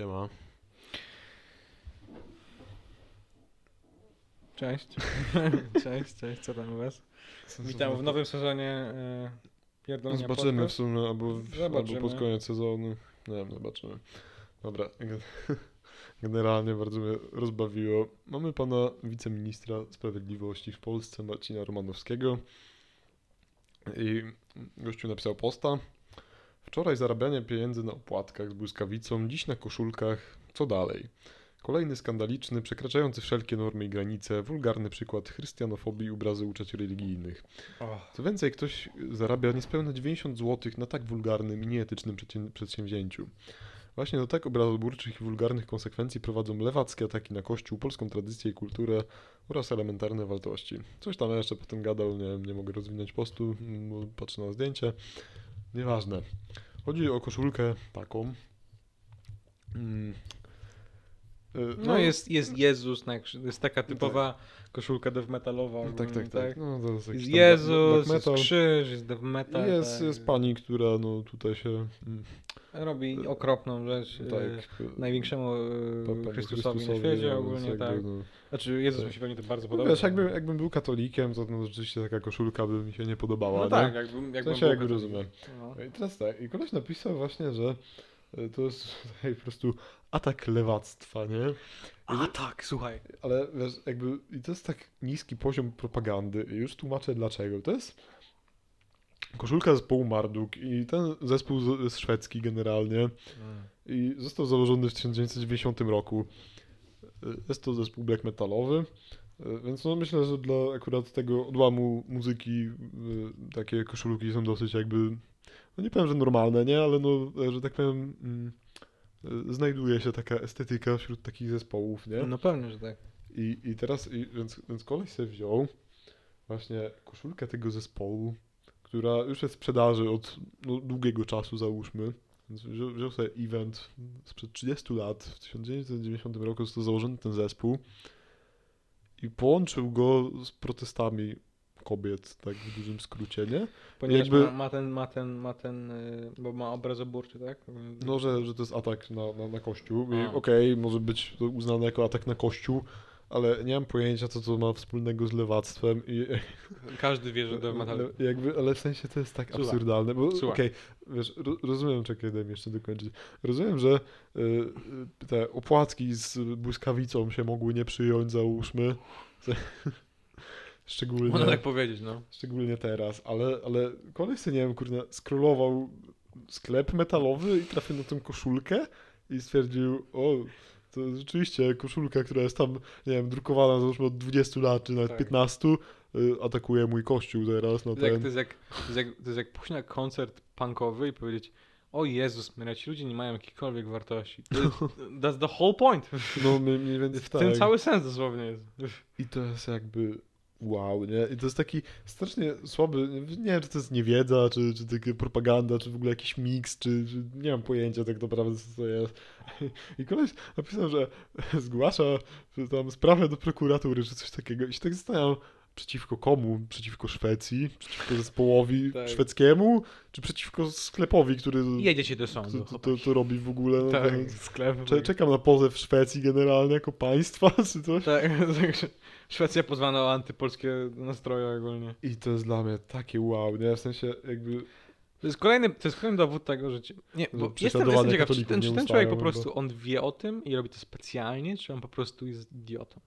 Siema. Cześć. cześć, cześć, co tam u was? Witam w nowym sezonie e, Pierdolenia Zobaczymy w Podcast. sumie, albo, w, Zobaczymy. albo pod koniec sezonu. Nie wiem, zobaczymy. Dobra. Generalnie bardzo mnie rozbawiło. Mamy pana wiceministra sprawiedliwości w Polsce, Marcina Romanowskiego. I gościu napisał posta. Wczoraj zarabianie pieniędzy na opłatkach z błyskawicą, dziś na koszulkach. Co dalej? Kolejny skandaliczny, przekraczający wszelkie normy i granice, wulgarny przykład chrystianofobii i obrazy uczuć religijnych. Co więcej, ktoś zarabia niespełna 90 zł na tak wulgarnym i nieetycznym przedsię- przedsięwzięciu. Właśnie do tak obrazoburczych i wulgarnych konsekwencji prowadzą lewackie ataki na Kościół, polską tradycję i kulturę oraz elementarne wartości. Coś tam jeszcze potem gadał, nie, nie mogę rozwinąć postu, bo patrzę na zdjęcie. Nevázne. Hodí o košulke takom. Mm, Y, no jest, jest Jezus, jest taka typowa koszulka death metalowa. tak, tak, ogólnie, tak. No, to jest Jest Jezus, jest krzyż, jest death metal. Jest, tak. jest pani, która no tutaj się mm, Robi okropną rzecz e, tak największemu panu Chrystusowi na Chrystusowi, świecie no, ogólnie, tak. jakby, No, Znaczy Jezus tak. mi się pewnie to bardzo no, podoba. wiesz, jakbym, jakbym był katolikiem, to no, rzeczywiście taka koszulka by mi się nie podobała, No nie? tak, jakbym, W jakbym sensie był jakby rozumiem. No. I teraz tak, i koleś napisał właśnie, że to jest hej, po prostu atak lewactwa, nie? A tak, słuchaj. Ale wiesz, jakby, i to jest tak niski poziom propagandy i już tłumaczę dlaczego. To jest koszulka zespołu Marduk i ten zespół jest szwedzki generalnie. I został założony w 1990 roku. Y, Jest to zespół black metalowy, y, więc no myślę, że dla akurat tego odłamu muzyki takie koszulki są dosyć jakby, no nie powiem, że normalne, nie, ale no, że tak powiem, mm, znajduje się taka estetyka wśród takich zespołów, nie? No pewnie, że tak. I, i teraz, i, więc, więc koleś sobie wziął właśnie koszulkę tego zespołu, która już jest w sprzedaży od no, długiego czasu, załóżmy. Więc wziął, wziął sobie event sprzed 30 lat, w 1990 roku został założony ten zespół i połączył go z protestami kobiet, tak w dużym skrócie, nie? Ponieważ Jakby- ma, ma ten, ma ten, ma ten, y, bo ma obrazoburczy, tak? No, że, że to jest atak na, na, na kościół okej, może być to uznane jako atak na kościół, ale nie mam pojęcia, co to ma wspólnego z lewactwem i Każdy wie, że death metal... Ale, jakby, ale w sensie to jest tak Słuchaj, absurdalne, bo okej, słuchaj. wiesz, ro, rozumiem, czekaj, daj mi jeszcze dokończyć. Rozumiem, że y, y, te opłatki z błyskawicą się mogły nie przyjąć, załóżmy. Szczególnie, Można tak powiedzieć, no. szczególnie teraz, ale, ale koleś sobie, nie wiem, kurde, skrolował sklep metalowy i trafił na tą koszulkę i stwierdził, o, to rzeczywiście koszulka, która jest tam, nie wiem, drukowana załóżmy od 20 lat, czy nawet Tak. 15, y, atakuje mój kościół teraz na To, jak, ten... to, jest jak, to, jest jak, to jest jak pójść na koncert punkowy i powiedzieć o Jezus, Maria, ci ludzie nie mają jakichkolwiek wartości. That's the whole point. No mniej, mniej więcej W tak. tym cały sens dosłownie jest. I to jest jakby wow, nie? I to jest taki strasznie słaby, nie wiem, czy to jest niewiedza, czy, czy taka propaganda, czy w ogóle jakiś miks, czy, czy nie mam pojęcia tak naprawdę, co to jest. I koleś napisał, że zgłasza tam sprawę do prokuratury, czy coś takiego. I się tak zastanawiam, przeciwko komu? Przeciwko Szwecji? Przeciwko zespołowi Tak. szwedzkiemu? Czy przeciwko sklepowi, który Jedziecie do sądu. to, to, to robi w ogóle? No, tak, to- sklep. Cze- Czekam na pozew Szwecji generalnie jako państwa, czy coś. Tak, także Szwecja pozwana o antypolskie nastroje ogólnie. I to jest dla mnie takie wow, nie? W sensie jakby... To jest kolejny, to jest kolejny dowód tego, że... Ci, nie, bo jestem, jestem ciekaw, czy ten, czy ten człowiek po prostu, on wie o tym i robi to specjalnie, czy on po prostu jest idiotą,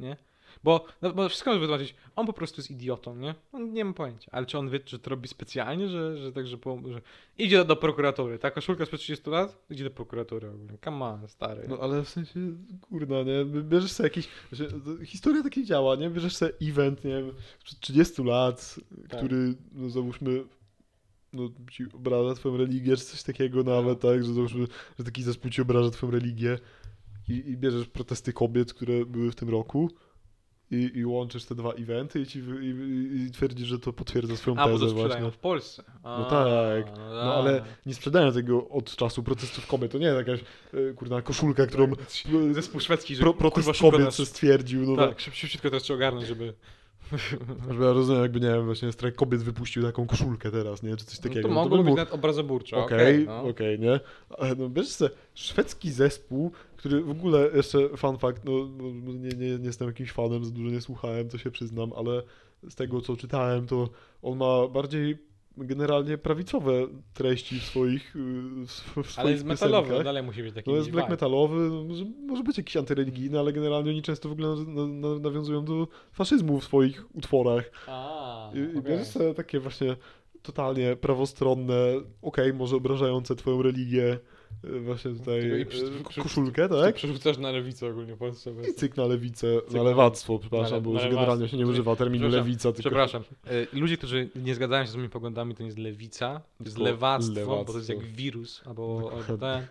nie? Bo, no, bo wszystko może wytłumaczyć, on po prostu jest idiotą, nie? On nie ma pojęcia, ale czy on wie, że to robi specjalnie, że, że tak, że, po, że idzie do, do prokuratury, ta koszulka sprzed 30 lat, idzie do prokuratury ogólnie, come on, stary. No ale w sensie, kurna, nie? Bierzesz sobie jakiś... Że, to historia takiej działa, nie? Bierzesz sobie event, nie wiem, sprzed 30 lat, Tak. który, no załóżmy, no ci obraża twoją religię, czy coś takiego nawet, tak? Że załóżmy, że taki zespół ci obraża twoją religię i, i bierzesz protesty kobiet, które były w tym roku i, i łączysz te dwa eventy i, ci, i, i, twierdzisz, że to potwierdza swoją A, bo tezę to sprzedają właśnie. w Polsce. A, No tak, no, No ale nie sprzedają tego od czasu protestów kobiet. To nie jest jakaś e, kurna koszulka, którą Zespół szwedzki, że pro, protest kobiet nas- stwierdził. No Tak, szyb- szybciutko to trzeba ogarnąć, żeby Żeby ja rozumiem, jakby, nie wiem, właśnie strajk kobiet wypuścił taką koszulkę teraz, nie? Czy coś No takiego. to No mogło by być było- nawet obrazoburczo. Okej, Okej, okej, no. nie? Ale no wiesz co, szwedzki zespół, który w ogóle, jeszcze fun fact, no no, nie, nie, nie jestem jakimś fanem, za dużo nie słuchałem, to się przyznam, ale z tego co czytałem, to on ma bardziej generalnie prawicowe treści w swoich, y, w, swoich Ale jest metalowy, piosenkach. dalej musi być taki No jest vibe. black metalowy, no, może, może być jakiś antyreligijny, ale generalnie oni często w ogóle na, na, nawiązują do faszyzmu w swoich utworach. A, I, okej. bierzesz takie właśnie totalnie prawostronne, okej, może obrażające twoją religię, właśnie tutaj y, koszulkę, To tak? przerzucasz na lewicę ogólnie Polsce. I cyk na lewicę, na- na lewactwo, przepraszam, na- bo już generalnie lewactwo. się nie używa terminu lewica, tylko Przepraszam. E, Ludzie, którzy nie zgadzają się z moimi poglądami, to nie jest lewica, to jest Tylko lewactwo, bo to jest jak lewactwo. wirus, albo, albo Dokładnie. ten.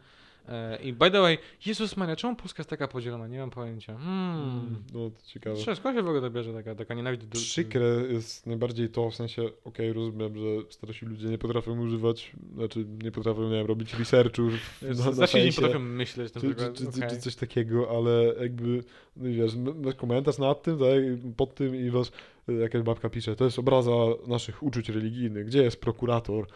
E, I by the way, Jezus Maria, czemu Polska jest taka podzielona? Nie mam pojęcia. Hmm. Mm, No to ciekawe. Cześć, skąd się w ogóle to bierze taka, taka nienawiść do... Przykre jest najbardziej to, w sensie, okej, rozumiem, że starsi ludzie nie potrafią używać, znaczy nie potrafią, nie wiem, robić researchu na, na Znaczy nie potrafią myśleć czy, czy, czy, okej. czy coś takiego, ale jakby, no wiesz, komentarz nad tym, tak, pod tym i was y, jakaś babka pisze, to jest obraza naszych uczuć religijnych, gdzie jest prokurator?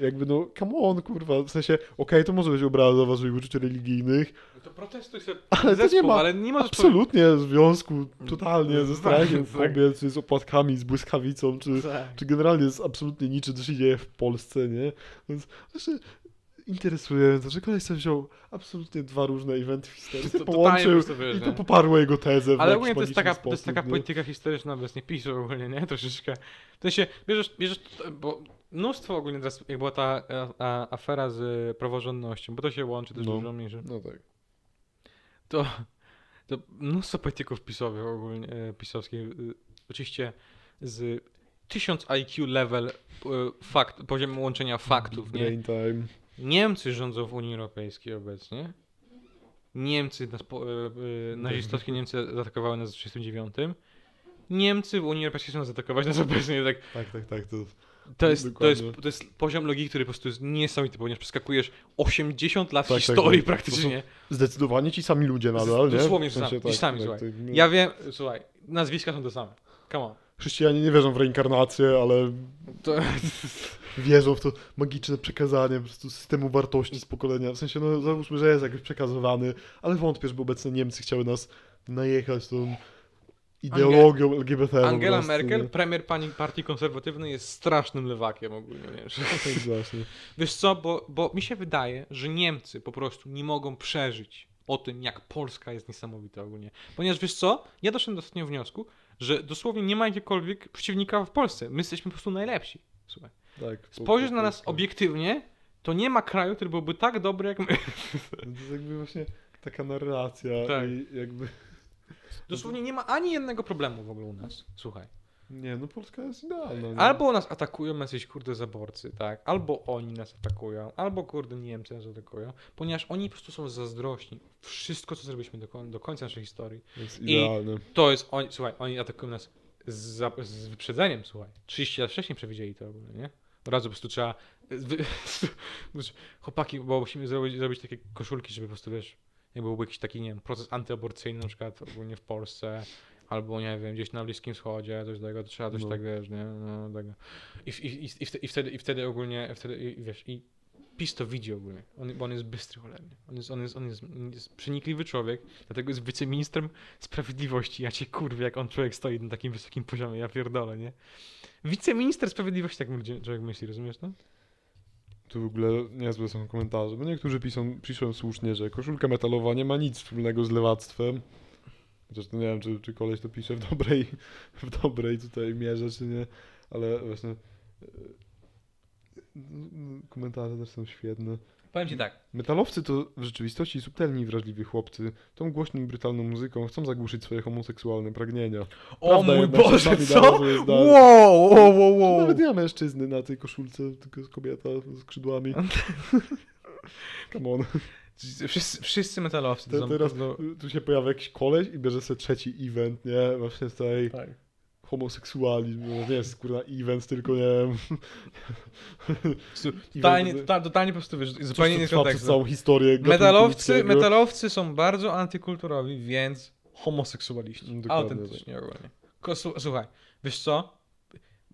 Jakby no, come on, kurwa, w sensie, okej, to może być obraza waszych uczuć religijnych, No To protestuj sobie Ale to zespół, nie ma ale nie możesz absolutnie związku totalnie ze Tak, strajkiem tak. kobiet, czy z opłatkami, z błyskawicą, czy, Tak. czy generalnie z absolutnie niczym, co się dzieje w Polsce, nie? Więc znaczy, interesujące, że koleś sobie wziął absolutnie dwa różne eventy w historii, To- to połączył i to poparło jego tezę w Ale ogólnie to jest, taka, magiczny to jest taka sposób, nie? polityka historyczna obecnie PiSu ogólnie, nie? Troszeczkę. W sensie, bierzesz, bierzesz bo mnóstwo ogólnie teraz, jak była ta a, a, afera z praworządnością, bo to się łączy też No. dużo mniejsze, No tak. to, to mnóstwo polityków pisowych ogólnie, e, pisowskich, y, oczywiście z 1000 IQ level fakt, poziom łączenia faktów, nie? Brain time. Niemcy rządzą w Unii Europejskiej obecnie. Niemcy, nas e, e, nazistowskie Niemcy zaatakowały nas w 1939. Niemcy w Unii Europejskiej chcą zaatakować nas obecnie. Tak. Tak, tak, tak. To, To, jest, to, jest, to jest poziom logiki, który po prostu jest niesamowity, ponieważ przeskakujesz 80 lat Tak, tak, historii tak. praktycznie. zdecydowanie ci sami ludzie nadal, nie? Dosłownie W ci sami, sensie ci sami, tak, słuchaj. tak. Ja wiem, słuchaj, nazwiska są te same. Come on. Chrześcijanie nie wierzą w reinkarnację, ale To, wierzą w to magiczne przekazanie po prostu systemu wartości z pokolenia. W sensie, no załóżmy, że jest jakoś przekazywany, ale wątpię, żeby obecne Niemcy chciały nas najechać tą ideologią LGBT. po Angela prostu, Merkel, nie? premier pani partii konserwatywnej, jest strasznym lewakiem ogólnie, wiesz. Tak, właśnie. Wiesz co, bo, bo mi się wydaje, że Niemcy po prostu nie mogą przeżyć o tym, jak Polska jest niesamowita ogólnie. Ponieważ wiesz co, ja doszedłem do ostatniego wniosku, że dosłownie nie ma jakiegokolwiek przeciwnika w Polsce. My jesteśmy po prostu najlepsi. Słuchaj. Tak, po- Spojrzysz po na nas obiektywnie, to nie ma kraju, który byłby tak dobry jak my. To jest jakby właśnie taka narracja Tak. i jakby... Dosłownie nie ma ani jednego problemu w ogóle u nas. Słuchaj. Nie, no Polska jest idealna. nie? Albo nas atakują jacyś kurde zaborcy, tak? Albo oni nas atakują, albo kurde Niemcy nas atakują, ponieważ oni po prostu są zazdrośni. Wszystko, co zrobiliśmy do, do końca naszej historii, Jest i- idealne. to jest, oni, słuchaj, oni atakują nas z, z wyprzedzeniem, słuchaj. 30 lat wcześniej przewidzieli to ogólnie, nie? Od razu po prostu trzeba, chłopaki, bo musimy zrobić, zrobić takie koszulki, żeby po prostu, wiesz, jakby był jakiś taki, nie wiem, proces antyaborcyjny na przykład ogólnie w Polsce, albo nie wiem, gdzieś na Bliskim Wschodzie, coś takiego, to trzeba coś No. tak, wiesz, nie? No, tego. I, i, i, i, wtedy, i, wtedy, ogólnie, wtedy, i, wiesz, i PiS to widzi ogólnie, on, bo on jest bystry cholernie. On jest, on, jest, on, jest, on jest przenikliwy człowiek, dlatego jest wiceministrem sprawiedliwości. Ja cię kurwię, jak on człowiek stoi na takim wysokim poziomie, ja pierdolę, nie? Wiceminister sprawiedliwości, tak człowiek myśli, rozumiesz to? Tu w ogóle niezłe są komentarze, bo niektórzy piszą, piszą słusznie, że koszulka metalowa nie ma nic wspólnego z lewactwem. Chociaż to nie wiem, czy, czy koleś to pisze w dobrej, w dobrej tutaj mierze, czy nie, ale właśnie e, no, komentarze też są świetne. Powiem ci tak, Metalowcy to w rzeczywistości subtelni i wrażliwi chłopcy. Tą głośną i brutalną muzyką chcą zagłuszyć swoje homoseksualne pragnienia. o Prawda mój jednak Boże, co? Wow, wow, wow, wow. Nawet ma mężczyzny na tej koszulce, tylko jest kobieta ze skrzydłami. Come on. Wszyscy, wszyscy metalowcy Te, teraz prostu- tu się pojawia jakiś koleś i bierze sobie trzeci event, nie? Właśnie tutaj Tak. Homoseksualizm. No, nie jest kurwa event, tylko nie wiem. Totalnie, Event, totalnie, po prostu, wiesz, zupełnie nie przez kontekstu. całą historię. Metalowcy, metalowcy są bardzo antykulturowi, więc homoseksualiści. Dokładnie Autentycznie ogólnie. Ko- su- Słuchaj, wiesz co?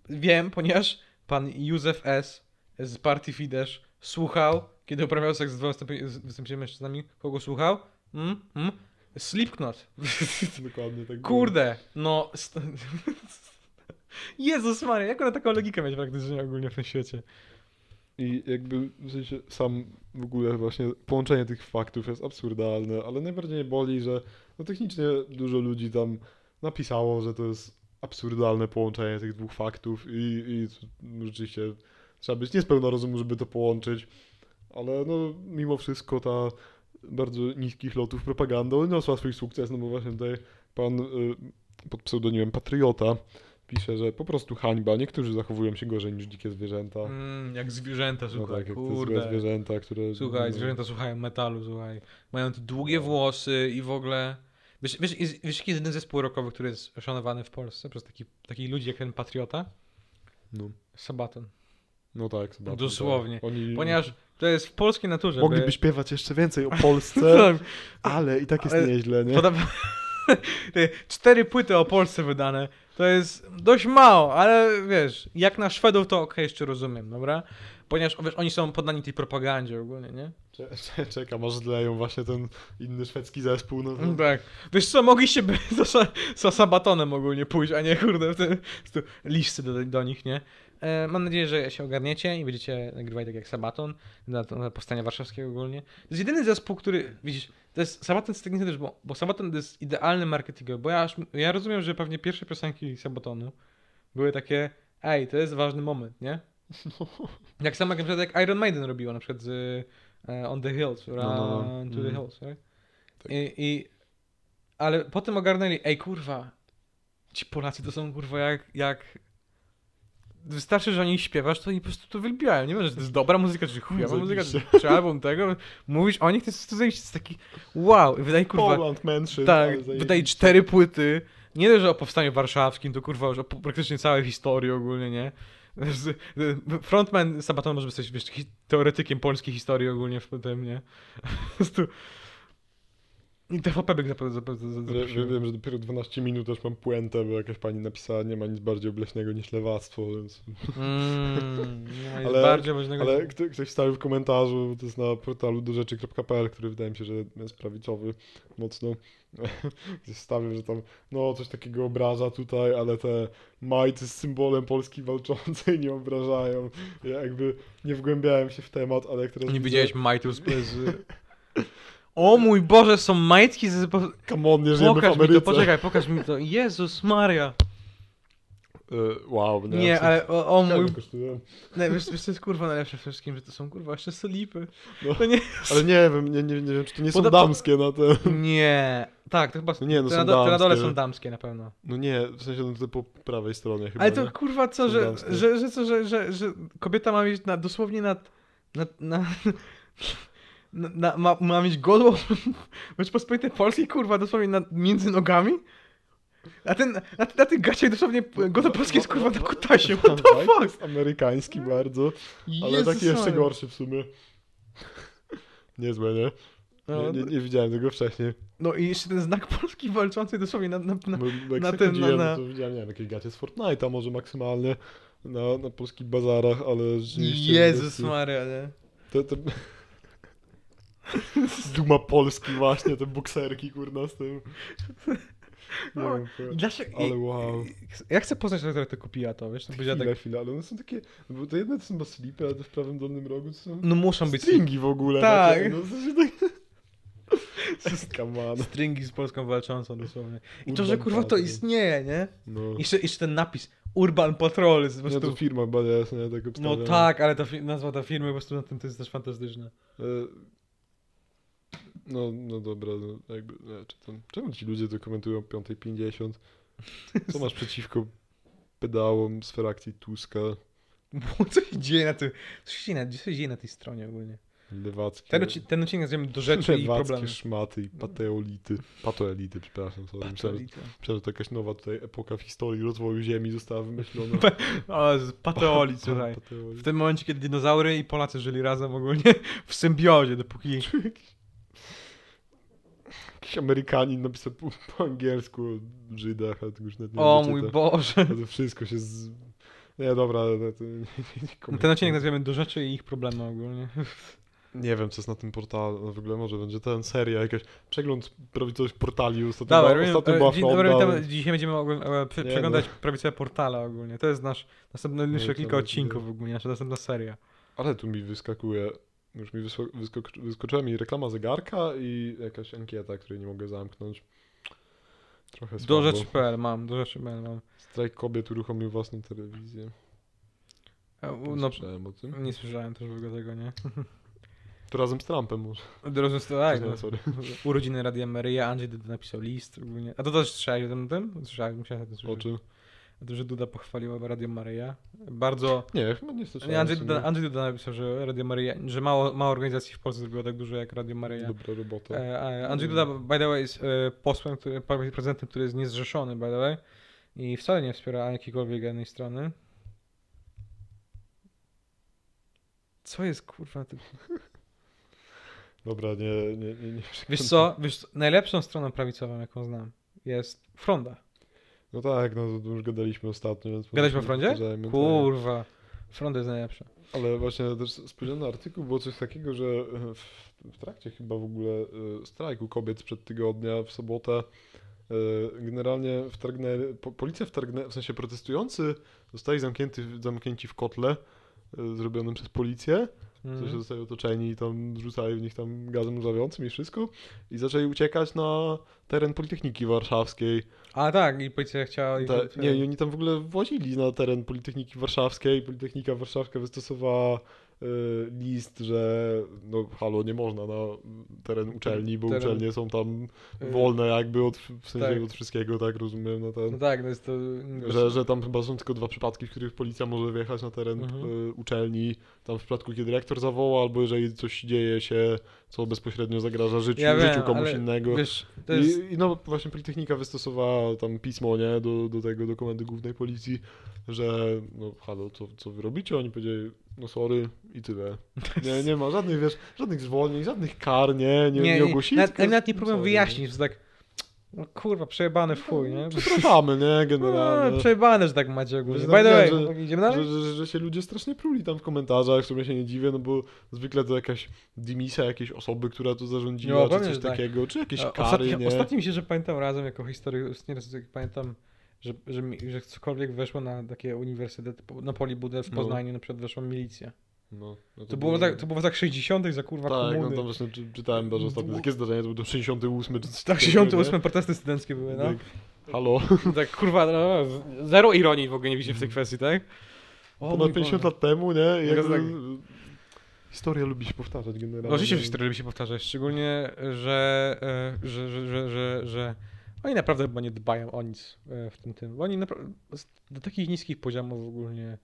Wiem, ponieważ pan Józef S. z partii Fidesz słuchał, kiedy uprawiał seks z dwoma wystąpionymi mężczyznami. Kogo słuchał? Mm? Mm? Slipknot. Dokładnie tak. Kurde, no... Jezus Maria, jak ona taką logikę mieć praktycznie ogólnie w tym świecie? I jakby w sensie sam w ogóle właśnie połączenie tych faktów jest absurdalne, ale najbardziej mnie boli, że no technicznie dużo ludzi tam napisało, że to jest absurdalne połączenie tych dwóch faktów i, i rzeczywiście trzeba być niespełna rozumu, żeby to połączyć, ale no mimo wszystko ta bardzo niskich lotów propaganda odniosła swój sukces, no bo właśnie tutaj pan y, pod pseudonimem Patriota pisze, że po prostu hańba, niektórzy zachowują się gorzej niż dzikie zwierzęta. Mm, jak zwierzęta, No słuchaj, tak, jak te kurde. złe zwierzęta, które... Słuchaj, no, zwierzęta słuchają metalu, słuchaj. Mają te długie włosy i w ogóle... Wiesz, wiesz, wiesz jaki jeden zespół rockowy, który jest szanowany w Polsce przez taki, takich ludzi jak ten Patriota? No, Sabaton. No tak, Sebastian, Dosłownie. Tak. Oni Ponieważ to jest w polskiej naturze. mogliby by- śpiewać jeszcze więcej o Polsce, Tak. ale i tak jest Ale nieźle, nie? Podoba... Te Cztery płyty o Polsce wydane. To jest dość mało, ale wiesz, jak na Szwedów to okej, jeszcze rozumiem, dobra? Ponieważ wiesz, oni są poddani tej propagandzie ogólnie, nie? Cze- cze- Czekam, aż zleją właśnie ten inny szwedzki zespół, no to... Mm, Tak. Wiesz co, mogliście by za, za, Sabatonem ogólnie pójść, a nie kurde w te w te listy do, do nich, nie? E, mam nadzieję, że się ogarniecie i będziecie nagrywali tak jak Sabaton na, na powstania warszawskiego ogólnie. To jest jedyny zespół, który, widzisz, to jest Sabaton jest technicznie też, bo, bo Sabaton to jest idealny marketingowy, bo ja, aż, ja rozumiem, że pewnie pierwsze piosenki Sabatonu były takie, ej, to jest ważny moment, nie? Jak samo jak na przykład jak Iron Maiden robiło, na przykład z e, On the Hills, Run no, no. to the Mhm. Hills, right? Tak. I, I, ale potem ogarnęli, ej kurwa, ci Polacy to są kurwa jak, jak wystarczy, że oni śpiewasz, to oni po prostu to wylubiają, nie wiem, że to jest dobra muzyka, czy chujowa muzyka, czy, czy album tego, mówisz o nich, to jest, to jest taki wow, i wydaje kurwa, Poland Mansion, tak, wydaje cztery płyty, nie że o powstaniu warszawskim, to kurwa już o praktycznie całej historii ogólnie, nie? Frontman Sabaton może być wiesz, teoretykiem polskiej historii ogólnie w tym, nie? Po prostu... I TVP by zapewne zaprosił. wie- Wiem, że dopiero 12 minut już mam puentę, bo jakaś pani napisała, nie ma nic bardziej obleśnego niż lewactwo, więc... Mm, no Ale- bardziej ważnego... Ale kto, ktoś wstawił w komentarzu, to jest na portalu dorzeczy.pl, który wydaje mi się, że jest prawicowy mocno. Ktoś wstawił, że tam no coś takiego obraża tutaj, ale te majty z symbolem Polski walczącej nie obrażają. Ja jakby nie wgłębiałem się w temat, ale teraz Nie widziałeś majtów z... O mój Boże, są majtki z... Come on, nie żyjemy w Pokaż mi Ameryce. to, poczekaj, pokaż mi to. Jezus Maria. E, wow, nie. Nie, w ale o, o mój... Nie, wiesz, wiesz, co jest kurwa najlepsze w tym wszystkim, że to są kurwa jeszcze solipy. No. To nie... Ale nie wiem, nie, nie, nie wiem, czy to nie są Poda- damskie na te... Nie. Tak, to chyba No nie, no te, są na, do, te na dole damskie. są damskie na pewno. No nie, w sensie no to po prawej stronie chyba, Ale to nie? kurwa co, Są że, damskie. że, że, co, że, że, że kobieta ma mieć na, dosłownie nad, nad, na, na, na, ma, ma mieć godło Rzeczpospolitej Polskiej, kurwa, dosłownie nad, między nogami? A ten, na, na tych gaciach dosłownie godło polskie jest kurwa na kutasie, what the fuck? jest amerykański bardzo, ale Jezus taki jeszcze gorszy w sumie. Niezłe, nie? No, Nie, nie, nie widziałem tego wcześniej. no i jeszcze ten znak polski walczący dosłownie na, na, na, bo jak na na na- to widziałem, nie wiem, jakieś gacie z Fortnite'a może maksymalnie na, na polskich bazarach, ale rzeczywiście... Jezus no, Maria, nie? Te, te... Duma Polski właśnie, te bokserki kurna z tym. Nie O, wiem, I dlaczego, ale wow. Ja chcę poznać, to to, wiesz? To Chwila, tak, chwila, ale one są takie, bo to jedne to są baslipy, ale te w prawym dolnym rogu to są no muszą być stringi w ogóle. Tak. Takie, no, to tak... Come on. stringi z Polską walczącą dosłownie. I to, Urban że kurwa to istnieje, nie? No. Jeszcze, jeszcze ten napis Urban Patrol jest po Nie, to prostu... firma jest, nie, tak No obstawiam. tak, ale ta nazwa ta firmy po prostu na tym to jest też fantastyczna. No, no dobra, no, jakby, nie, czy tam, czemu ci ludzie to komentują o 5.50? Co masz przeciwko pedałom z frakcji Tuska, Bo co się dzieje na tym... Co się dzieje na, co się dzieje na tej stronie ogólnie? lewackie, Ten, odci- ten odcinek nazwiemy do rzeczy i lewackie problemy. szmaty i pateolity, patoelity, przepraszam, sorry, myślałem, myślałem, że to jakaś nowa tutaj epoka w historii rozwoju Ziemi została wymyślona. O, z pateoli, słuchaj. Pateoli. W tym momencie, kiedy dinozaury i Polacy żyli razem ogólnie w symbiozie, dopóki... Jakiś Amerykanin napisał po, po angielsku o Żydach, ale tego już nawet nie O mój to- Boże. To wszystko się z... Nie, dobra, to, to, nie, nie, nie, Ten odcinek nazwiemy do rzeczy i ich problemy ogólnie. nie wiem, co jest na tym portalu. No, w ogóle może będzie ten seria, jakaś przegląd prawicowych portali. Ostatnio, Dobra, była, robimy, ostatnio e, była dzień dzisiaj będziemy ogólnie, e, prze- Nie, przeglądać no. prawicowe portale ogólnie. To jest nasz następny to kilka odcinków nie. ogólnie, nasza następna seria. Ale tu mi wyskakuje, już mi wysko, wyskok, wyskoczyła mi reklama zegarka i jakaś ankieta, której nie mogę zamknąć. Trochę Do słabo. rzeczy.pl mam, do rzeczy.pl mam. Strajk kobiet uruchomił własną telewizję. E, u- No, słyszałem o tym. nie słyszałem też w ogóle tego, nie? To razem z Trumpem może. Drodzy tak, Nie, no. sorry. Urodziny Radia Maryja, Andrzej Duda napisał list ogólnie. A to też słyszałeś o tym? tym? Słyszałem, musiałem o tym O słyszeć. czym? Tym, że Duda pochwaliła Radio Maryja. Bardzo... Nie, chyba nie słyszałem. Andrzej. Duda, Andrzej Duda napisał, że Radio Maryja, że mało, mało organizacji w Polsce zrobiło tak dużo jak Radio Maryja. Dobra robota. E, Andrzej Duda, by the way, jest e, posłem, który, prezydentem, który jest niezrzeszony, by the way. I wcale nie wspiera jakiejkolwiek jednej strony. Co jest kurwa? Ty... Dobra, nie, nie, nie, nie. Wiesz co? Wiesz, najlepszą stroną prawicową, jaką znam, jest Fronda. No tak, no to już gadaliśmy ostatnio. Więc Gadaliśmy o Frondzie? Kurwa. Fronda jest najlepsza. Ale właśnie też spojrzałem na artykuł, było coś takiego, że e, w, trakcie chyba w ogóle e, strajku kobiet sprzed tygodnia w sobotę e, generalnie wtargnęli, po, policja wtargnęła, w sensie protestujący zostali zamknięty, zamknięci w kotle zrobionym przez policję, w sensie Mhm. zostali otoczeni i tam rzucali w nich tam gazem łzawiącym i wszystko i zaczęli uciekać na teren Politechniki Warszawskiej. A tak, i policja chciała... Ta, nie, i oni tam w ogóle włazili na teren Politechniki Warszawskiej. Politechnika Warszawska wystosowała list, że no halo, nie można na teren uczelni, bo Teren- uczelnie są tam y, wolne jakby od, w sensie tak. od wszystkiego, tak rozumiem, na ten, No tak, no jest to... że, że tam chyba są tylko dwa przypadki, w których policja może wjechać na teren Mhm. e, uczelni, tam w przypadku, kiedy rektor zawoła, albo jeżeli coś dzieje się, co bezpośrednio zagraża życiu, Ja wiem, życiu komuś innego. Wiesz, jest... I, I no właśnie Politechnika wystosowała tam pismo, nie, do, do tego, do komendy głównej policji, że no halo, co, co wy robicie? Oni powiedzieli, no sorry i tyle. Nie, nie ma żadnych, wiesz, żadnych zwolnień, żadnych kar, nie, nie, nie, ogłosili. Nawet, tylko- nawet nie próbują sorry, wyjaśnić, że tak... No kurwa, przejebane w chuj, nie? No, Przepraszamy, nie, No, generalnie. przejebane, że tak macie ogólnie. Że By the way, napisałem, idziemy Że, dalej? że, że się ludzie strasznie pruli tam w komentarzach, w sumie się nie dziwię, no bo zwykle to jakaś dymisja jakiejś osoby, która to zarządziła, No, czy coś że tak. takiego, czy jakieś kary, Ostatnio, nie. ostatnio mi się, że pamiętam razem jako historię, nie raz jak pamiętam, że, że, że cokolwiek weszło na takie uniwersytet, po- na Polibudę w No. Poznaniu, na przykład weszła milicja. No, no To było, tak, to było w tak 60 za kurwa Tak, no komuny. tam właśnie czy- czytałem, że ostatnio takie zdarzenie, to był to 68 czy tak, takiego, 68 protesty studenckie były, no. Tak. Halo, tak kurwa, no, zero ironii w ogóle nie widzi w tej kwestii, tak? O ponad mój 50 Boże. lat temu, nie? Jakby, tak. Historia lubi się powtarzać generalnie. No oczywiście historia lubi się powtarzać, szczególnie, że, e, że, że, że, że, że oni naprawdę chyba nie dbają o nic e, w tym tym. Oni do takich niskich poziomów ogólnie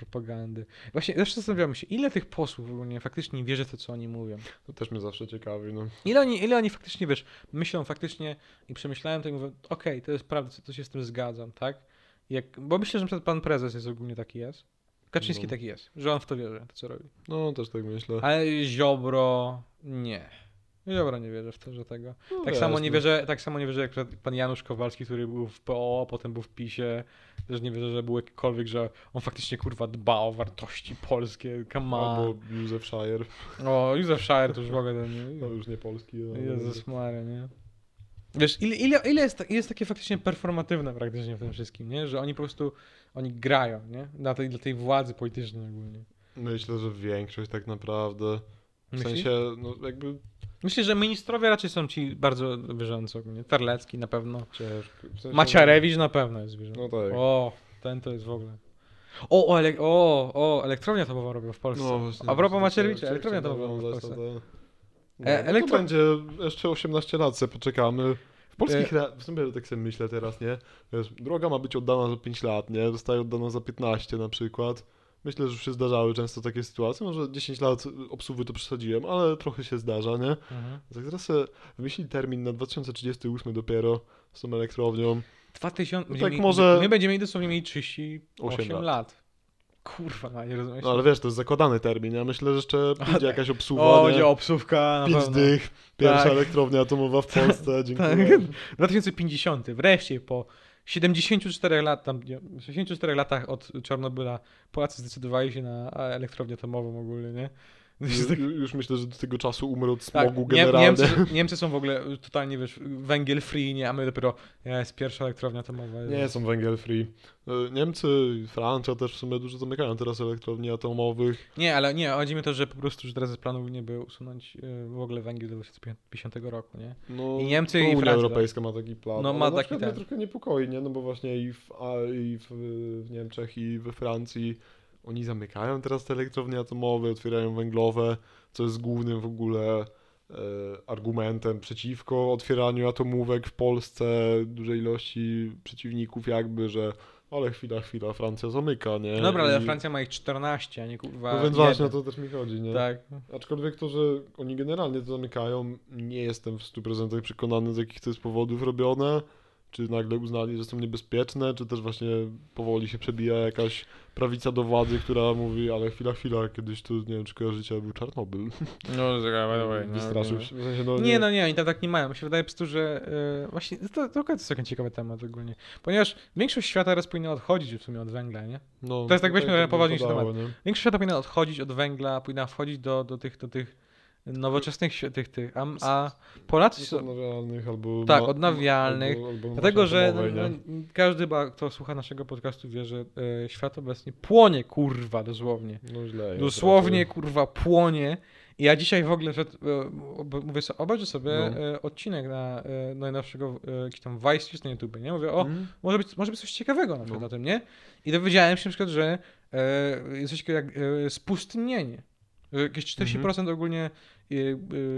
propagandy. Właśnie zawsze zastanawiamy się, ile tych posłów ogólnie faktycznie wierzy w to, co oni mówią. To też mnie zawsze ciekawi, no. Ile oni, ile oni faktycznie, wiesz, myślą faktycznie i przemyślają to i mówią, okej, to jest prawda, to się z tym zgadzam, tak? Jak, bo myślę, że na przykład pan prezes jest ogólnie taki jest. Kaczyński No. taki jest, że on w to wierzy, to co robi. No, też tak myślę. Ale Ziobro nie. Ziobro nie wierzy w to, że tego. No, Tak samo wiesz, nie no. wierzę, tak samo nie wierzę jak pan Janusz Kowalski, który był w PO, potem był w PiSie. Też nie wierzę, że był jakikolwiek, że on faktycznie kurwa dba o wartości polskie. Come on. Albo Józef Shire, O, Józef Schaer to już w ogóle no już nie polski. ale- Jezus Maria, nie? Wiesz, ile, ile, ile jest, jest takie faktycznie performatywne praktycznie w tym wszystkim, nie? Że oni po prostu, oni grają, nie? Dla tej, dla tej władzy politycznej ogólnie. Myślę, że większość tak naprawdę. W Myślisz? sensie, no jakby Myślę, że ministrowie raczej są ci bardzo wierzący ogólnie. Terlecki na pewno. ciężko. W sensie, Maciarewicz na pewno jest wierzący. No tak. O, ten to jest w ogóle. O, o, ele- o, o elektrownia atomowa robią w Polsce. No, właśnie, A propos Macierewicza, elektrownia atomowa w Polsce. to. No, E, no elektro- to będzie jeszcze 18 lat, se poczekamy. W polskich, E- w sumie tak sobie myślę teraz, nie? Wiesz, droga ma być oddana za 5 lat, nie? Zostaje oddana za 15 na przykład. Myślę, że już się zdarzały często takie sytuacje, może 10 lat obsługi to przesadziłem, ale trochę się zdarza, nie? Mhm. Tak teraz wymyślili termin na 2038 dopiero z tą elektrownią. 2000, No tak mieli- może- My będziemy mieli dosłownie mieli 38 Osiem lat. lat. kurwa, no nie rozumiesz? No ale wiesz, to jest zakładany termin, ja myślę, że jeszcze A, pójdzie tak. jakaś obsługa, o, będzie na Pięć dych, pierwsza Tak. elektrownia atomowa w Polsce, dziękuję. Tak. 2050, wreszcie po 74 lat, tam, nie, 64 latach od Czarnobyla Polacy zdecydowali się na elektrownię atomową ogólnie, nie? Już, już myślę, że do tego czasu umrę od Tak, smogu Nie, generalnie. Niemcy, Niemcy są w ogóle totalnie, wiesz, węgiel free, nie, a my dopiero, jest pierwsza elektrownia atomowa. Nie są węgiel free. E, Niemcy, Francja też w sumie dużo zamykają teraz elektrowni atomowych. Nie, ale nie, chodzi mi o to, że po prostu, że teraz z planów nie by usunąć y, w ogóle węgiel do 2050 roku, nie? No, I Niemcy, i Unia Francja. Europejska ma taki plan. No, ma taki ten. mnie trochę niepokoi, nie? No bo właśnie i w, i w, w Niemczech, i we Francji oni zamykają teraz te elektrownie atomowe, otwierają węglowe, co jest głównym w ogóle e, argumentem przeciwko otwieraniu atomówek w Polsce. Dużej ilości przeciwników jakby, że ale chwila, chwila, Francja zamyka, nie? No dobra, ale I- Francja ma ich 14, a nie kurwa No więc właśnie o to też mi chodzi, nie? Tak. Aczkolwiek to, że oni generalnie to zamykają, nie jestem w 100% przekonany, z jakich to jest powodów robione. Czy nagle uznali, że są niebezpieczne, czy też właśnie powoli się przebija jakaś prawica do władzy, która mówi, ale chwila, chwila, kiedyś tu, nie wiem, czy kojarzycie, był Czarnobyl. No, czekaj, Wystraszył się. W sensie, no, Nie, no nie, oni tam tak nie mają. Mi się wydaje po prostu, że y, właśnie to, to, to jest taki ciekawy temat ogólnie. Ponieważ większość świata teraz powinna odchodzić w sumie od węgla, nie? no, to jest tak, weźmy poważniejszy wypadało, nie? Większość świata powinna odchodzić od węgla, powinna wchodzić do, do tych, do tych nowoczesnych tych, tych, a, a Polacy są... Odnawialnych albo... Tak, odnawialnych. Albo, albo Dlatego, że no, no, każdy, kto słucha naszego podcastu wie, że e, świat obecnie płonie, kurwa, dosłownie. No źle Dosłownie, raczej. kurwa, płonie. I ja dzisiaj w ogóle, e, mówię sobie, obejrzę sobie No. e, odcinek na e, najnowszego, e, jakiś tam Vice News na YouTube, nie? Mówię, o, Mm. może być, może być coś ciekawego na przykład No. na tym, nie? I dowiedziałem się na przykład, że e, jest coś takiego jak e, spustynnienie. Że Jakieś 40% ogólnie e, e,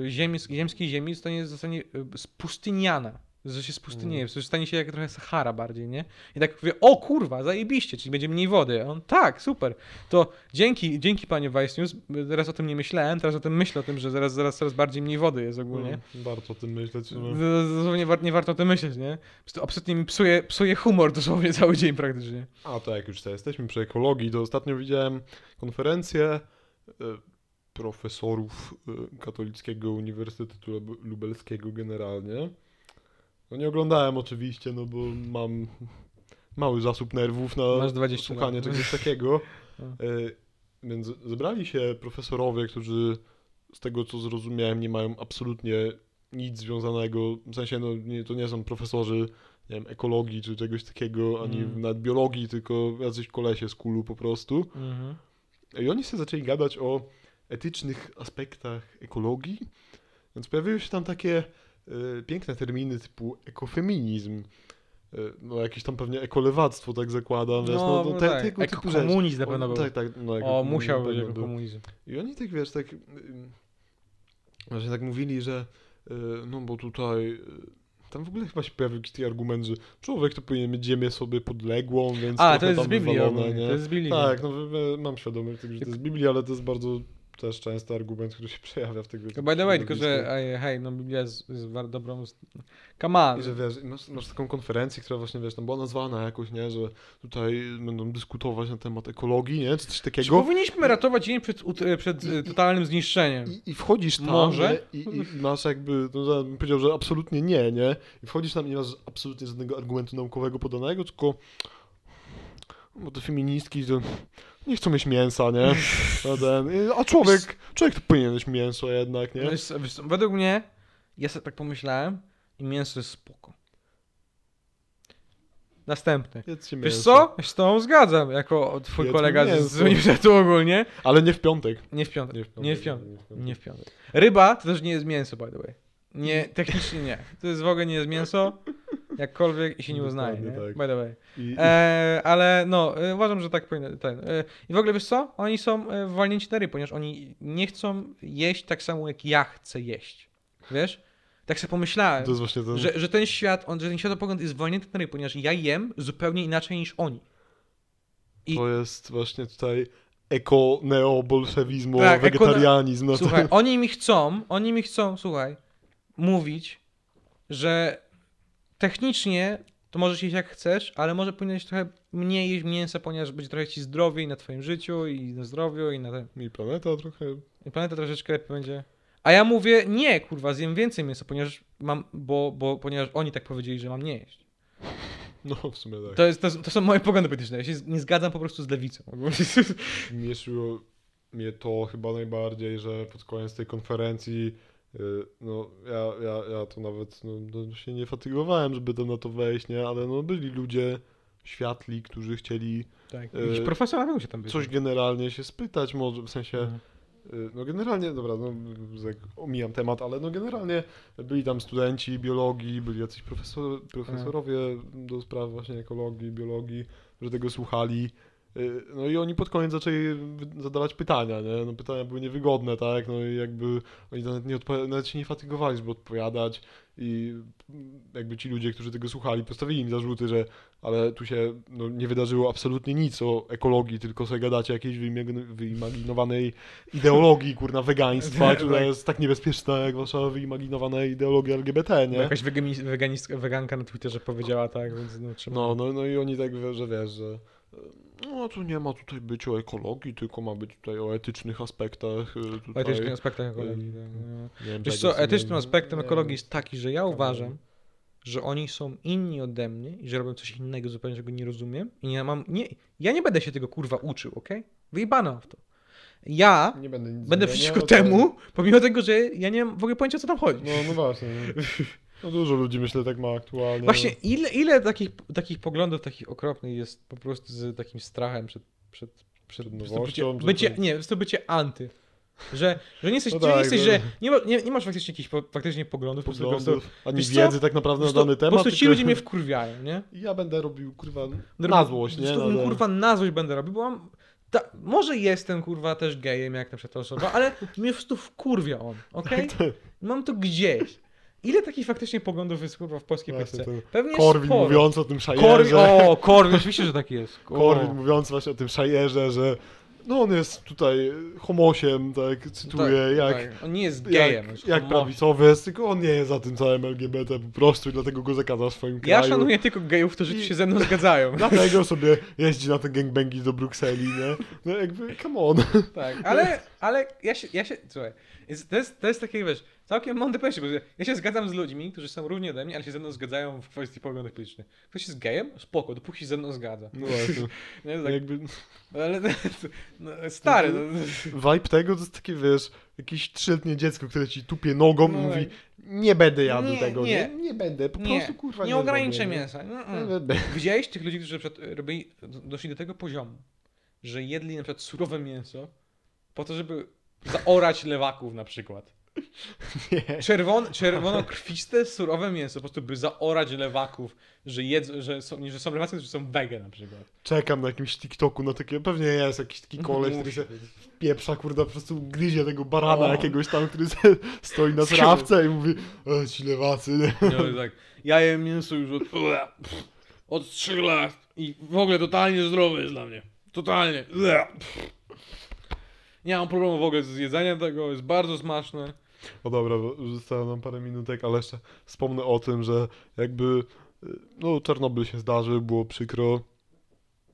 ziemi, ziemskiej ziemi zostanie, zostanie e, spustyniana. Że się spustynnieje, że stanie się jak trochę Sahara bardziej, nie? I tak mówię, o kurwa, zajebiście, czyli będzie mniej wody. A on, tak, super. To dzięki, dzięki panie Vice News, teraz o tym nie myślałem, teraz o tym myślę, o tym, że zaraz, zaraz coraz bardziej mniej wody jest ogólnie. No, warto o tym myśleć. No. War, nie warto o tym myśleć, nie? Absolutnie mi psuje, psuje humor dosłownie cały dzień praktycznie. A to jak już jesteśmy przy ekologii, to ostatnio widziałem konferencję profesorów e, Katolickiego Uniwersytetu Lub- Lubelskiego generalnie. No nie oglądałem oczywiście, no bo mam mały zasób nerwów na Masz 20 słuchanie lat. czegoś takiego. No. E, Więc zebrali się profesorowie, którzy z tego co zrozumiałem nie mają absolutnie nic związanego, w sensie no, nie, to nie są profesorzy nie wiem, ekologii czy czegoś takiego, ani Mm. nawet biologii, tylko jacyś kolesie z kulu po prostu. Mhm. I oni sobie zaczęli gadać o etycznych aspektach ekologii, więc pojawiły się tam takie e, piękne terminy typu ekofeminizm, e, no jakieś tam pewnie ekolewactwo tak zakładam, wiesz, no, no, te, tak. tego typu rzeczy. Ekokomunizm na pewno był. Tak, tak, no, O, ekokomunizm musiał być pewno jako był. komunizm. I oni tak, wiesz, tak właśnie tak mówili, że y, no bo tutaj y, tam w ogóle chyba się pojawił jakiś taki argument, że człowiek to powinien mieć ziemię sobie podległą, więc A, to jest z Biblii wywalone, nie? to jest z Biblii. Tak, no mam świadomość że to jest z Biblii, ale to jest bardzo też częsty argument, który się przejawia w tych wiecie, By the way, tylko że, hej, no Biblia jest, jest war- dobrą... Come on. I że wiesz, masz, masz taką konferencję, która właśnie, wiesz, tam była nazwana jakoś, nie, że tutaj będą dyskutować na temat ekologii, nie, czy coś Czy takiego. powinniśmy ratować ziemię przed, ut- przed e, totalnym zniszczeniem? I, I wchodzisz tam Może? I, i masz jakby, no, bym powiedział, że absolutnie nie, nie? I wchodzisz tam i nie masz absolutnie żadnego argumentu naukowego podanego, tylko bo te feministki to nie chcą mieć mięsa, nie? A, ten, a człowiek, człowiek to powinien mieć mięso jednak, nie? Wiesz, wiesz, według mnie, ja sobie tak pomyślałem i mięso jest spoko. Następny. Jedzcie Wiesz mięso. co? Ja się z tobą zgadzam, jako twój Jedzmy kolega z, z mięso. uniwersytetu ogólnie. Ale nie w piątek. Nie w piątek. Nie w piątek. Nie w piątek. Nie w piątek. Nie w piątek. Ryba to też nie jest mięso, by the way. Nie, technicznie nie. To jest w ogóle nie jest mięso, jakkolwiek się nie uznaje, nie? Tak. By the way. I, E, ale no, e, uważam, że tak powinno. Ten. E, I w ogóle wiesz co? Oni są e, walnięci na ryj, ponieważ oni nie chcą jeść tak samo, jak ja chcę jeść. Wiesz? Tak sobie pomyślałem, ten... że, że ten świat, on, że ten światopogląd jest walnięty na ryj, ponieważ ja jem zupełnie inaczej niż oni. i- To jest właśnie tutaj eko-neobolszewizmo, Tak, eko- wegetarianizm. To- Słuchaj, oni mi chcą, oni mi chcą, słuchaj, mówić, że technicznie to możesz jeść jak chcesz, ale może powinieneś trochę mniej jeść mięsa, ponieważ będzie trochę ci zdrowiej na twoim życiu i na zdrowiu i na ten. I planeta trochę... I planeta troszeczkę lepiej będzie. A ja mówię, nie, kurwa, zjem więcej mięsa, ponieważ mam, bo, bo, ponieważ oni tak powiedzieli, że mam nie jeść. No, w sumie tak. To, jest, to, to są moje poglądy polityczne. Ja się nie zgadzam po prostu z lewicą. Mieszyło mnie to chyba najbardziej, że pod koniec tej konferencji no ja, ja, ja to nawet no, no, się nie fatygowałem, żeby tam na to wejść, nie? Ale no byli ludzie światli, którzy chcieli Tak. E, się tam coś generalnie się spytać może, w sensie Mhm. y, no generalnie, dobra, no omijam temat, ale no generalnie byli tam studenci biologii, byli jacyś profesor, profesorowie do spraw właśnie ekologii, biologii, że tego słuchali. Y, No i oni pod koniec zaczęli zadawać pytania, nie? No pytania były niewygodne, tak? No i jakby oni nawet, nie odpowi- nawet się nie fatygowali, żeby odpowiadać i jakby ci ludzie, którzy tego słuchali, postawili im zarzuty, że ale tu się no, nie wydarzyło absolutnie nic o ekologii, tylko sobie gadacie jakiejś wyimag- wyimaginowanej ideologii, kurna, wegaństwa, która Tak. jest tak niebezpieczna jak wasza wyimaginowana ideologia LGBT, nie? Jakaś wegani- weganistka, weganka na Twitterze powiedziała tak, więc no trzeba... No, no, no i oni tak, że wiesz, że no tu nie ma tutaj być o ekologii, tylko ma być tutaj o etycznych aspektach. y, O Tutaj, etycznych aspektach ekologii. tak, no. nie wiem, Wiesz co, etycznym aspektem nie ekologii jest taki, że ja uważam, że oni są inni ode mnie i że robią coś innego zupełnie, czego nie rozumiem i ja mam, nie, ja nie będę się tego kurwa uczył, okej? Wyjebano w to. Ja Nie będę nic będę przeciwko to- temu, pomimo tego, że ja nie mam w ogóle pojęcia, o co tam chodzi. No, no właśnie. No. no dużo ludzi myślę tak ma aktualnie. Właśnie ile, ile takich, takich poglądów takich okropnych jest po prostu z takim strachem przed, przed, przed, Przed nowością, bycie, bycie, nie, to bycie anty. Że, że nie jesteś, No że, nie, tak, jesteś no. że nie, ma, nie, nie masz faktycznie jakichś po, faktycznie poglądów, po prostu- po prostu, poglądów, ani co? wiedzy tak naprawdę na dany temat. po prostu ci ludzie mnie wkurwiają, nie? Ja będę robił, kurwa, No, na złość, nie? Prostu, Na- na- Kurwa, na złość będę robił, bo mam... Ta, może jestem, kurwa, też gejem, jak na przykład ta osoba, ale mnie po prostu wkurwia on, okej? Tak, tak. Mam to gdzieś. Ile takich faktycznie poglądów jest, w polskiej Właśnie, polityce? Pewnie Korwin sporo. mówiąc o tym Korwin, szajerze. o, Korwin, oczywiście, że tak jest. O. Korwin mówiąc właśnie o tym szajerze, że no on jest tutaj homosiem, tak cytuję, Tak, jak, tak. On nie jest gejem. jak, jest jak homosem. prawicowiec, tylko on nie jest za tym całym LGBT po prostu i dlatego go zakazał w swoim Ja kraju. szanuję tylko gejów, którzy I- się ze mną zgadzają. Dlatego sobie jeździ na te gangbangi do Brukseli, nie? No jakby, come on. Tak, ale, ale ja się, ja się, słuchaj, jest, to, jest, to jest takie, wiesz, całkiem mądre podejście, bo ja się zgadzam z ludźmi, którzy są równi ode mnie, ale się ze mną zgadzają w kwestii poglądów politycznych. Ktoś jest gejem? Spoko, dopóki się ze mną zgadza. No właśnie. Nie, tak, Jakby ale, no, stary, no, vibe tego to jest takie, wiesz, jakieś trzyletnie dziecko, które ci tupie nogą i No mówi tak. nie będę jadł Nie, tego, nie. nie? Nie będę, po nie, prostu kurwa nie nie ograniczę mięsa. Nie mm. będę. Widziałeś tych ludzi, którzy przykład robili, doszli do tego poziomu, że jedli na przykład surowe mięso po to, żeby zaorać lewaków na przykład. Nie. Czerwon, czerwono-krwiste, surowe mięso, po prostu by zaorać lewaków, że, jedzą, że, są, że są lewacy, którzy są wege na przykład. Czekam na jakimś TikToku, na takie, pewnie jest jakiś taki koleś, który się pieprza, kurde, po prostu gryzie tego barana O. jakiegoś tam, który stoi na trawce i mówi, e, ci lewacy, nie? No, tak. Ja jem mięso już od, od 3 lat i w ogóle totalnie zdrowe jest dla mnie. Totalnie. Nie mam problemu w ogóle z jedzeniem tego, jest bardzo smaczne. No dobra, zostało nam parę minutek, ale jeszcze wspomnę o tym, że jakby, y, no Czarnobyl się zdarzył, było przykro,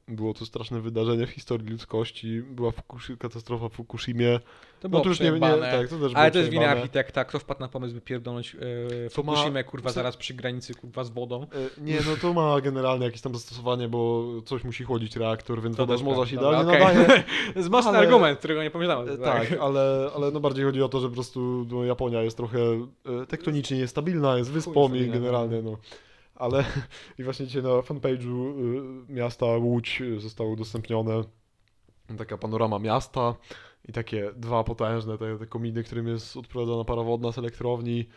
było to straszne wydarzenie w historii ludzkości, była Fukushi, katastrofa w Fukushimie, To no było to już nie, nie, tak, to też Ale to jest wina architekta. Kto wpadł na pomysł, by pierdolnąć e, To ma- Fukushimę, kurwa, zaraz przy granicy, kurwa, z wodą? E, Nie, no to ma generalnie jakieś tam zastosowanie, bo coś musi chłodzić reaktor, więc woda morza prawda. się idealnie okej. nadaje. To jest mocny Ale- argument, którego nie pomyślałem. E, Tak, ale, ale no bardziej chodzi o to, że po prostu no, Japonia jest trochę tektonicznie niestabilna, jest wyspą i stabilna, generalnie no. Ale i właśnie dzisiaj na fanpage'u y, miasta Łódź y, zostało udostępnione taka panorama miasta i takie dwa potężne te, te kominy, którym jest odprowadzana para wodna z elektrowni,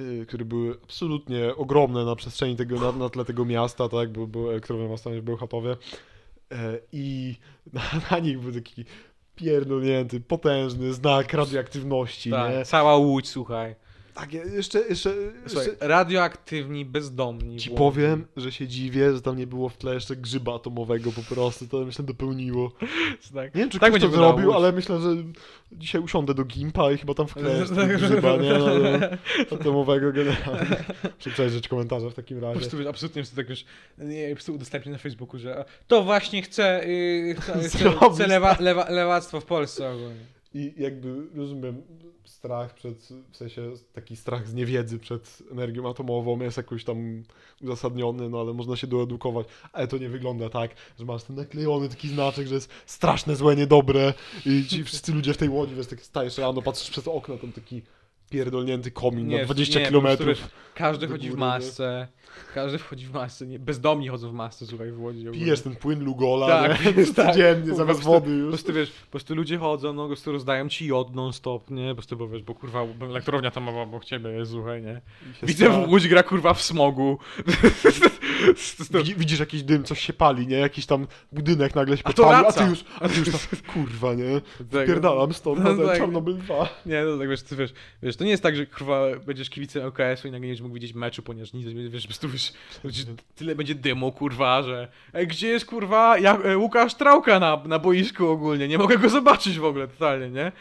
y, które były absolutnie ogromne na przestrzeni tego, na, na tle tego miasta, tak, bo, bo elektrownia ma stanąć w Bełchatowie E, i na, na nich był taki pierdolnięty, potężny znak radioaktywności, nie? tak. Cała łódź, słuchaj. Tak, jeszcze, jeszcze, Słuchaj, jeszcze radioaktywni, bezdomni. ci Łodzi. powiem, że się dziwię, że tam nie było w tle jeszcze grzyba atomowego po prostu, to myślę dopełniło. Tak. Nie wiem, czy Tak ktoś to zrobił, ale myślę, że dzisiaj usiądę do Gimpa i chyba tam wkleję tego Tak. grzyba, nie? No, no, atomowego generalnie. Muszę przejrzeć komentarze w takim Po razie. prostu wiesz, absolutnie jest tak już, nie, po prostu udostępnię na Facebooku, że to właśnie chcę, yy, chcę, chcę lewa, lewa, lewactwo w Polsce ogólnie. I jakby rozumiem strach przed, w sensie taki strach z niewiedzy przed energią atomową jest jakoś tam uzasadniony, no ale można się doedukować. Ale to nie wygląda tak, że masz ten naklejony taki znaczek, że jest straszne, złe, niedobre i ci wszyscy ludzie w tej łodzi, wiesz, tak stajesz rano, patrzysz przez okno, tam taki pierdolnięty komin na 20 nie, po kilometrów. Każdy chodzi w góry, nie? masce, każdy wchodzi w masce, nie, bezdomni chodzą w masce, słuchaj, w Łodzi. Pijesz ten płyn Lugola, Tak, nie? tak. codziennie zamiast po wody Po już. prostu wiesz, po prostu ludzie chodzą, no po prostu rozdają ci jod non-stop, nie? Po prostu, bo wiesz, bo kurwa elektrownia tam ma obok ciebie jest, słuchaj, nie? Widzę, strach. Łódź gra kurwa w smogu. Widzi- Widzisz jakiś dym, coś się pali, nie? Jakiś tam budynek nagle się A podpalił, a raca. ty już, a ty już kurwa, nie? Tak. Pierdalam stąd, No tak. Czarnobyl 2. Nie, no tak wiesz, ty wiesz, wiesz, to nie jest tak, że kurwa będziesz kibicem LKS-u i nagle nie będziesz mógł widzieć meczu, ponieważ nic, wiesz, po prostu tyle będzie dymu, kurwa, że e, gdzie jest kurwa ja, e, Łukasz Trałka na, na boisku ogólnie, nie mogę go zobaczyć w ogóle totalnie, nie?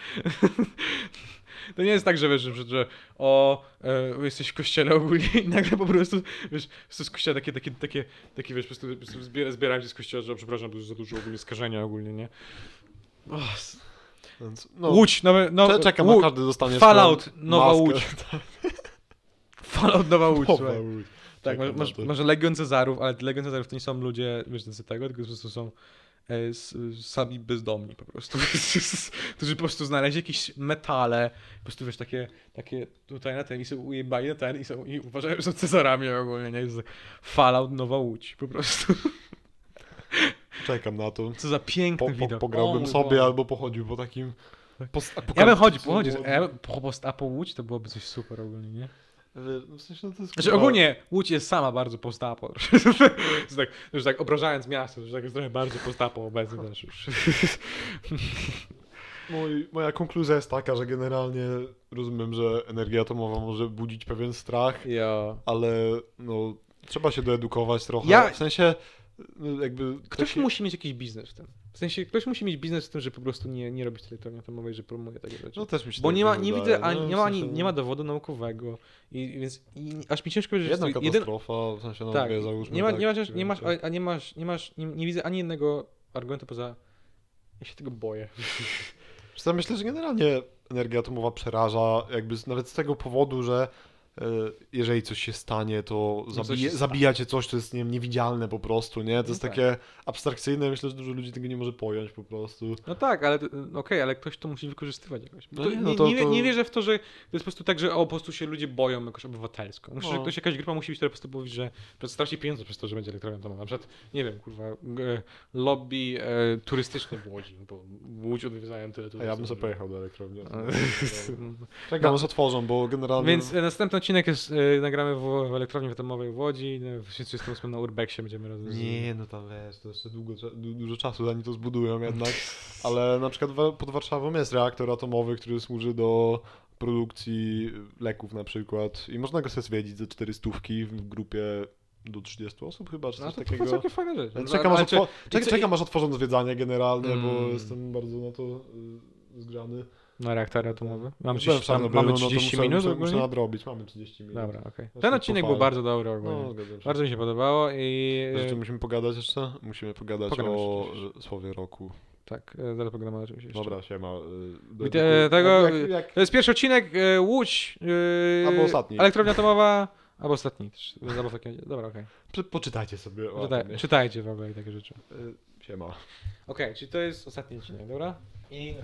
To nie jest tak, że wiesz, że, że o, e, jesteś w kościele ogólnie i nagle po prostu, wiesz, z kościoła takie, takie, takie, takie wiesz, po prostu, po zbierałem się z kościoła, że przepraszam, to już za dużo ogólnie skażenia ogólnie, nie? Oh, Więc, no, Łódź, nowe, no, cze- czekam, Łódź, każdy dostanie Fallout, nowa maskę. Łódź. Fallout Nowa Łódź, Nowa. Łódź. Tak, to. może Legion Cezarów, ale Legion Cezarów to nie są ludzie, wiesz, tego, tylko po prostu są e, s, sami bezdomni po prostu, którzy po prostu znaleźli jakieś metale, po prostu wiesz, takie, takie tutaj na ten i są ujebani na ten i, są, i uważają, że są Cezarami ogólnie, nie? Jest Fallout Nowa Łódź, po prostu. Czekam na to. Co za piękny Po, po, widok. O pograłbym mój sobie albo pochodził po takim Ja bym chodził, pochodził, ja po, po, a po Łódź to byłoby coś super ogólnie, nie? W sensie, no to jest Znaczy kurwa- ogólnie Łódź jest sama bardzo postapo. Już tak, już tak obrażając miasto, już tak jest trochę bardzo postapo obecnie też już. Mój, moja konkluzja jest taka, że generalnie rozumiem, że energia atomowa może budzić pewien strach, Ja. ale no, trzeba się doedukować trochę. Ja- W sensie, no, jakby... Ktoś takie- musi mieć jakiś biznes w tym. W sensie ktoś musi mieć biznes w tym, że po prostu nie, nie robić elektrowni atomowej, że promuje takie rzeczy. No też mi się Bo tak nie ma, nie wydaje, widzę, ani, no, nie, ma ani, nie ma dowodu naukowego. I, więc i, aż mi ciężko że Jedna jest to jeden, katastrofa, w sensie, no tak, załóżmy nie ma, tak, nie, masz, nie masz, a nie masz, nie masz, nie, nie widzę ani jednego argumentu poza ja się tego boję. Myślę, że generalnie energia atomowa przeraża, jakby nawet z tego powodu, że jeżeli coś się stanie, to No coś zabije, się zabija cię coś, co jest nie wiem, niewidzialne po prostu, nie? To No jest tak. takie abstrakcyjne, myślę, że dużo ludzi tego nie może pojąć po prostu. No tak, ale to- okej, ale ktoś to musi wykorzystywać jakoś. No to, nie, no to- nie, to- nie wierzę w to, że to jest po prostu tak, że o, po prostu się ludzie boją jakoś obywatelsko. Myślę, że No. ktoś, jakaś grupa musi być, która po prostu mówi, że straci pieniądze przez to, że będzie elektrownia atomowa. Na przykład, nie wiem, kurwa, e, lobby e, turystyczne w Łodzi, bo Łódź odwiedzają tyle A turystów. ja bym sobie pojechał do elektrowni. No. Czekam, No. aż otworzą, bo generalnie... Więc e, następny odcinek jest, e, nagramy w, w elektrowni atomowej w Łodzi, no, w 38 na Urbexie będziemy razem Nie, no tam wiesz, to jeszcze długo, dużo czasu zanim to zbudują jednak, ale na przykład pod Warszawą jest reaktor atomowy, który służy do produkcji leków na przykład i można go sobie zwiedzić za 400 w grupie do 30 osób chyba, czy No coś to, to takiego. całkiem fajna rzecz. Ale- Czekam, aż otwo- i czekam aż otworzą zwiedzanie generalnie, bo Mm. jestem bardzo na to y, zgrzany. Na reaktor atomowy. 30, w tam, mamy no to 30 muszę, minut muszę, ogólnie? muszę nadrobić, mamy 30 minut. Dobra, okej. Znaczy, Ten odcinek był bardzo dobry ogólnie. No. Bardzo mi się podobało i... Czym musimy pogadać jeszcze? Musimy pogadać Pogadamy o słowie roku. Tak, e, zaraz pogadamy o czymś jeszcze. Dobra, siema. y, do- te- tego- jak, jak, To jest pierwszy odcinek, e, Łódź, e, Albo ostatni. elektrownia atomowa, albo ostatni. też. Albo w takim razie. Dobra, okej. Prze- Poczytajcie sobie o Czytaj, czytajcie w ogóle takie rzeczy. Siema. Okej, czyli to jest ostatni odcinek, dobra? I